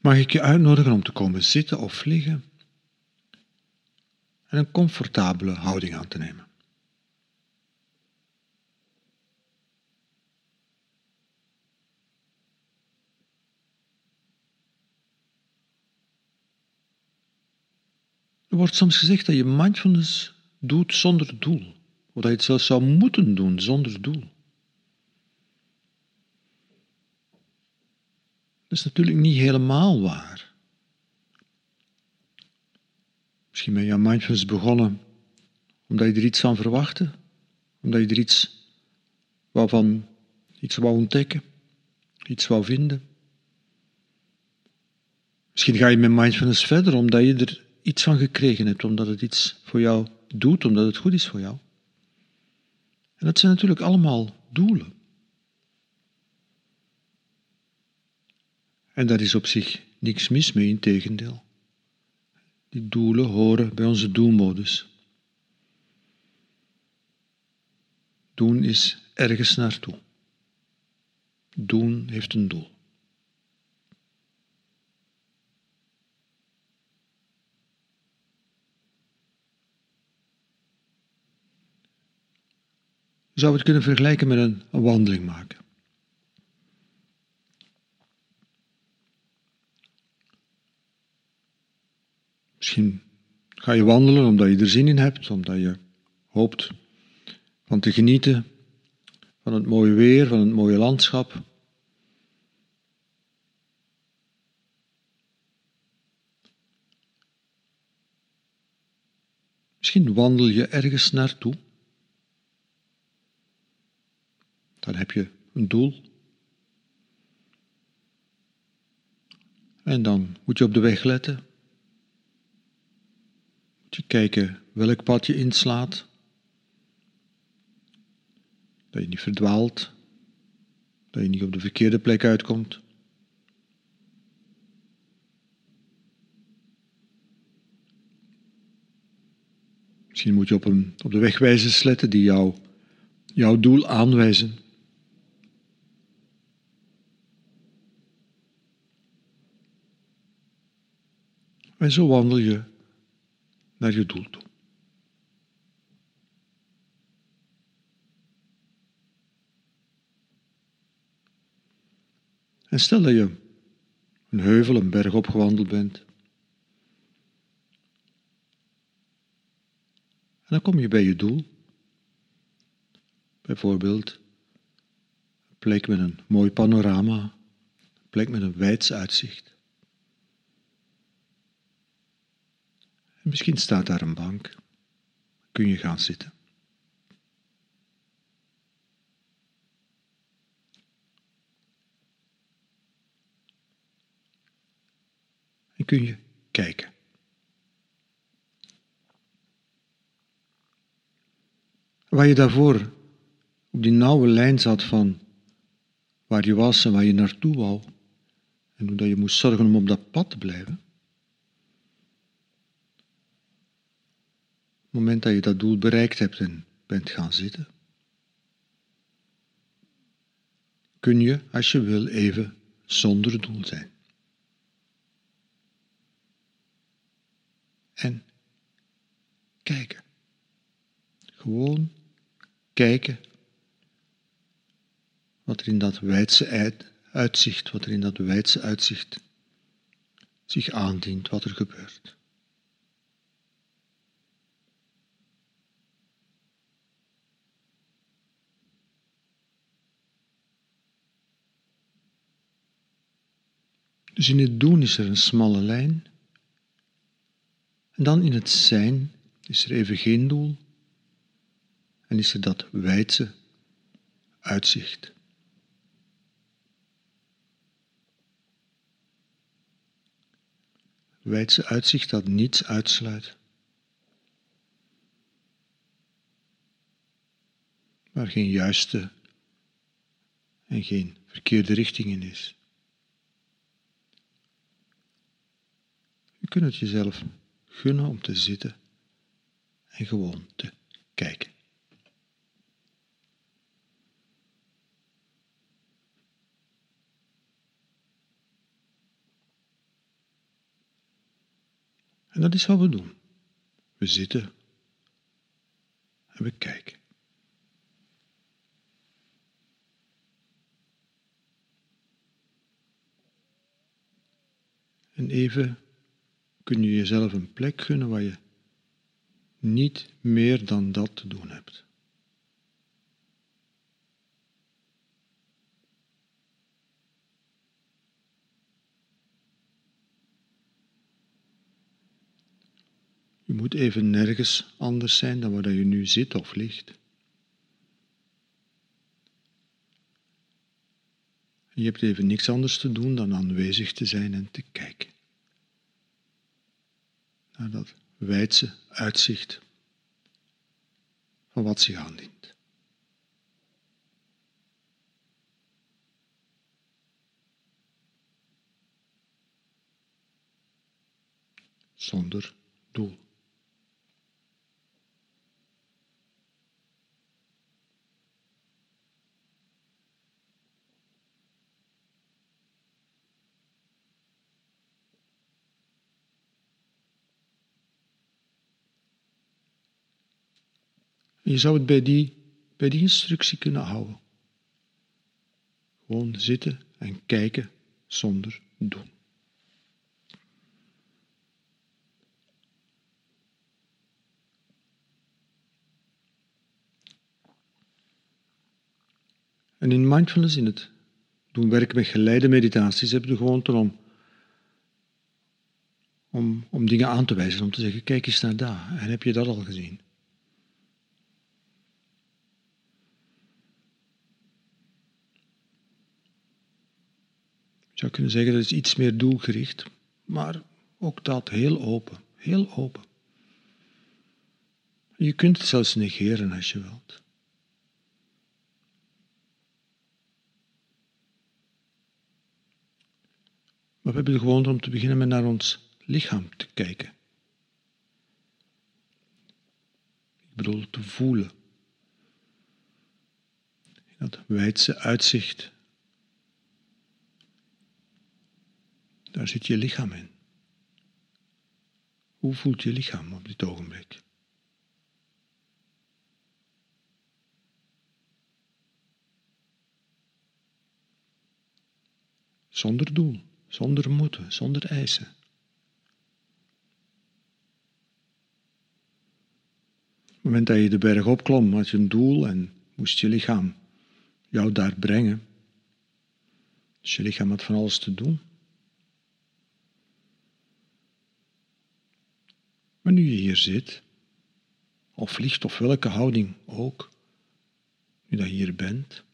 mag ik je uitnodigen om te komen zitten of liggen en een comfortabele houding aan te nemen. Er wordt soms gezegd dat je mindfulness doet zonder doel, of dat je het zelfs zou moeten doen zonder doel. Dat is natuurlijk niet helemaal waar. Misschien ben je mindfulness begonnen omdat je er iets van verwachtte, omdat je er iets waarvan iets wou ontdekken, iets wou vinden. Misschien ga je met mindfulness verder omdat je er iets van gekregen hebt, omdat het iets voor jou doet, omdat het goed is voor jou. En dat zijn natuurlijk allemaal doelen. En daar is op zich niks mis mee, integendeel. Die doelen horen bij onze doelmodus. Doen is ergens naartoe. Doen heeft een doel. Zou het kunnen vergelijken met een wandeling maken. Misschien ga je wandelen omdat je er zin in hebt, omdat je hoopt van te genieten van het mooie weer, van het mooie landschap. Misschien wandel je ergens naartoe. Dan heb je een doel. En dan moet je op de weg letten. Je kijken welk pad je inslaat. Dat je niet verdwaalt. Dat je niet op de verkeerde plek uitkomt. Misschien moet je op, een, op de wegwijzers letten die jou, jouw doel aanwijzen. En zo wandel je naar je doel toe. En stel dat je een heuvel, een berg opgewandeld bent. En dan kom je bij je doel. Bijvoorbeeld een plek met een mooi panorama, een plek met een wijds uitzicht. Misschien staat daar een bank. Kun je gaan zitten. En kun je kijken. Waar je daarvoor op die nauwe lijn zat van waar je was en waar je naartoe wou, en hoe dat je moest zorgen om op dat pad te blijven, het moment dat je dat doel bereikt hebt en bent gaan zitten, kun je, als je wil, even zonder doel zijn. En kijken. Gewoon kijken wat er in dat wijdse uitzicht, wat er in dat wijdse uitzicht zich aandient, wat er gebeurt. Dus in het doen is er een smalle lijn. En dan in het zijn is er even geen doel. En is er dat wijdse uitzicht. Wijdse uitzicht dat niets uitsluit. Waar geen juiste en geen verkeerde richting in is. Kunt het jezelf gunnen om te zitten en gewoon te kijken. En dat is wat we doen. We zitten en we kijken. En even kun je jezelf een plek gunnen waar je niet meer dan dat te doen hebt. Je moet even nergens anders zijn dan waar je nu zit of ligt. Je hebt even niks anders te doen dan aanwezig te zijn en te kijken. Naar dat wijdse uitzicht van wat zich aandient. Zonder doel. Je zou het bij die, bij die instructie kunnen houden. Gewoon zitten en kijken zonder doen. En in mindfulness, in het doen werk met geleide meditaties, heb je de gewoonte om, om, om dingen aan te wijzen, om te zeggen, kijk eens naar daar. En heb je dat al gezien? Zou kunnen zeggen dat is iets meer doelgericht, maar ook dat heel open, heel open. Je kunt het zelfs negeren als je wilt. Maar we hebben de gewoonte om te beginnen met naar ons lichaam te kijken. Ik bedoel te voelen. Dat wijdse uitzicht Daar zit je lichaam in. Hoe voelt je lichaam op dit ogenblik? Zonder doel, zonder moeten, zonder eisen. Op het moment dat je de berg opklom, had je een doel en moest je lichaam jou daar brengen. Dus je lichaam had van alles te doen. Maar nu je hier zit, of vliegt of welke houding ook, nu dat je hier bent,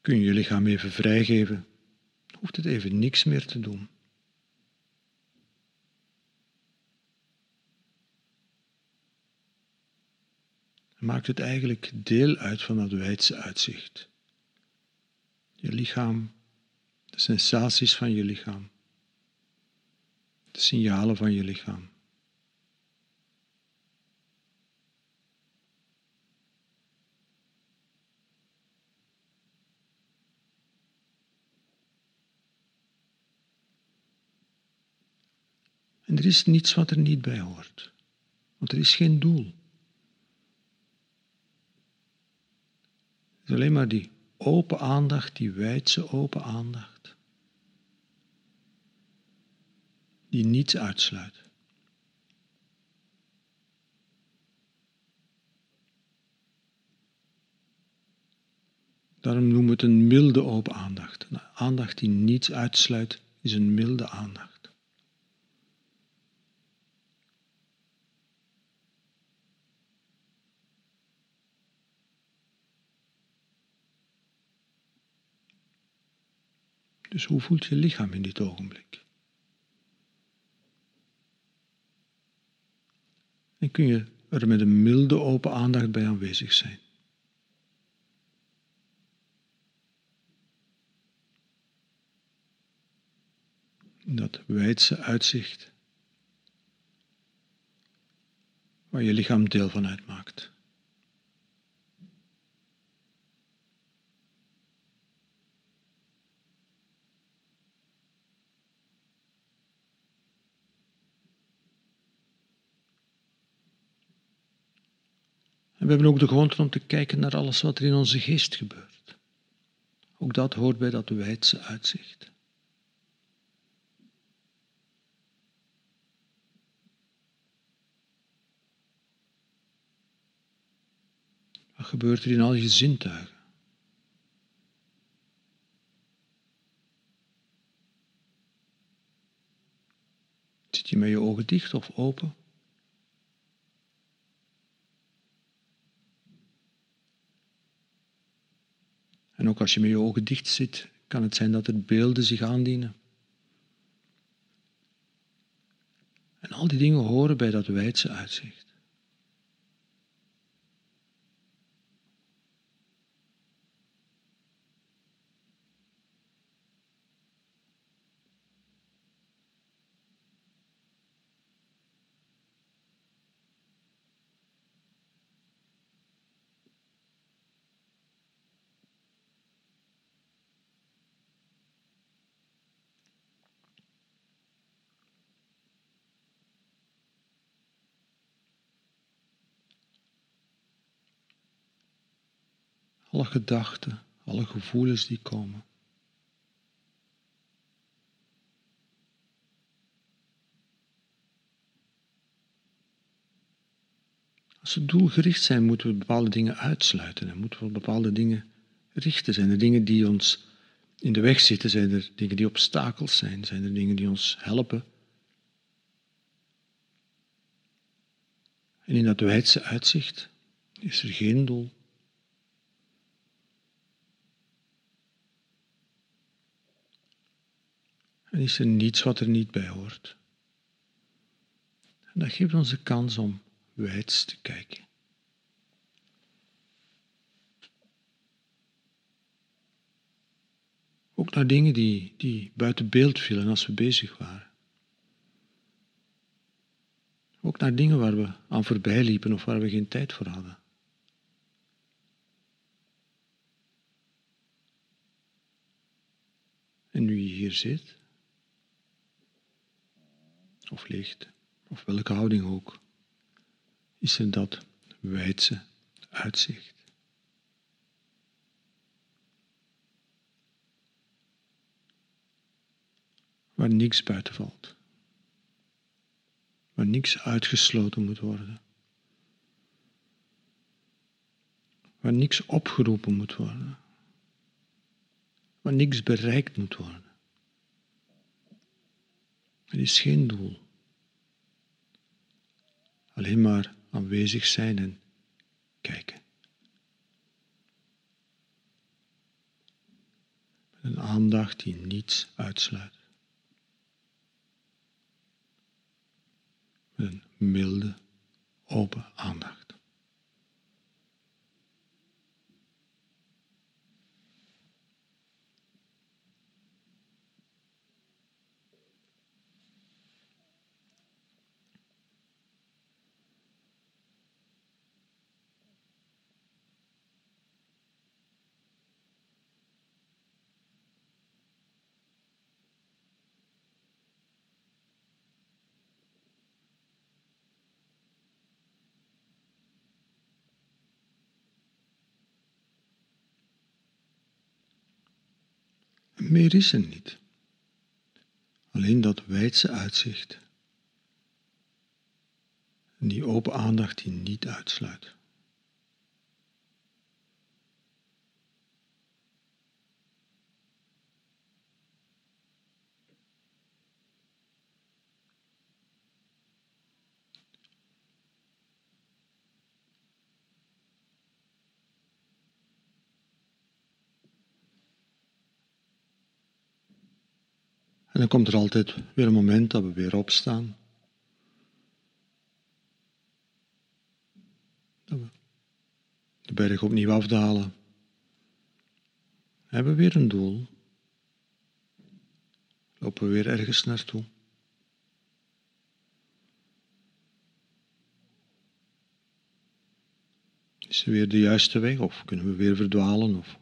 kun je je lichaam even vrijgeven. Hoeft het even niks meer te doen. maakt het eigenlijk deel uit van dat wijdse uitzicht. Je lichaam, de sensaties van je lichaam signalen van je lichaam. En er is niets wat er niet bij hoort, want er is geen doel. Het is alleen maar die open aandacht, die wijdse open aandacht. Die niets uitsluit. Daarom noemen we het een milde open aandacht. Een aandacht die niets uitsluit is een milde aandacht. Dus hoe voelt je lichaam in dit ogenblik? En kun je er met een milde open aandacht bij aanwezig zijn. Dat wijdse uitzicht waar je lichaam deel van uitmaakt. We hebben ook de gewoonte om te kijken naar alles wat er in onze geest gebeurt. Ook dat hoort bij dat wijdse uitzicht. Wat gebeurt er in al je zintuigen? Zit je met je ogen dicht of open? En ook als je met je ogen dicht zit, kan het zijn dat er beelden zich aandienen. En al die dingen horen bij dat wijdse uitzicht. Alle gedachten, alle gevoelens die komen. Als we doelgericht zijn, moeten we bepaalde dingen uitsluiten en moeten we bepaalde dingen richten. Zijn er dingen die ons in de weg zitten? Zijn er dingen die obstakels zijn? Zijn er dingen die ons helpen? En in dat wijdse uitzicht is er geen doel. En is er niets wat er niet bij hoort. En dat geeft ons de kans om wijds te kijken. Ook naar dingen die, die buiten beeld vielen als we bezig waren. Ook naar dingen waar we aan voorbij liepen of waar we geen tijd voor hadden. En nu je hier zit, of licht, of welke houding ook, is er dat wijdse uitzicht. Waar niks buiten valt. Waar niks uitgesloten moet worden. Waar niks opgeroepen moet worden. Waar niks bereikt moet worden. Er is geen doel. Alleen maar aanwezig zijn en kijken. Met een aandacht die niets uitsluit. Met een milde, open aandacht. Meer is er niet. Alleen dat wijdse uitzicht. En die open aandacht die niet uitsluit. En dan komt er altijd weer een moment dat we weer opstaan. Dat we de berg opnieuw afdalen. Hebben we weer een doel. Lopen we weer ergens naartoe. Is er weer de juiste weg of kunnen we weer verdwalen? Of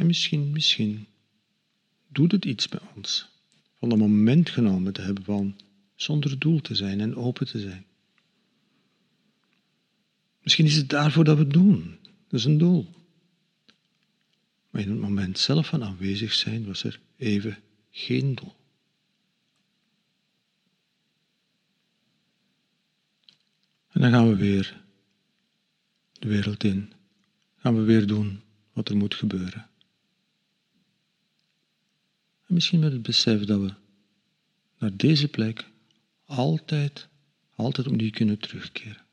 En misschien, misschien doet het iets bij ons. Van een moment genomen te hebben van zonder doel te zijn en open te zijn. Misschien is het daarvoor dat we het doen. Dat is een doel. Maar in het moment zelf van aanwezig zijn was er even geen doel. En dan gaan we weer de wereld in. Gaan we weer doen wat er moet gebeuren. En misschien met het besef dat we naar deze plek altijd, altijd opnieuw kunnen terugkeren.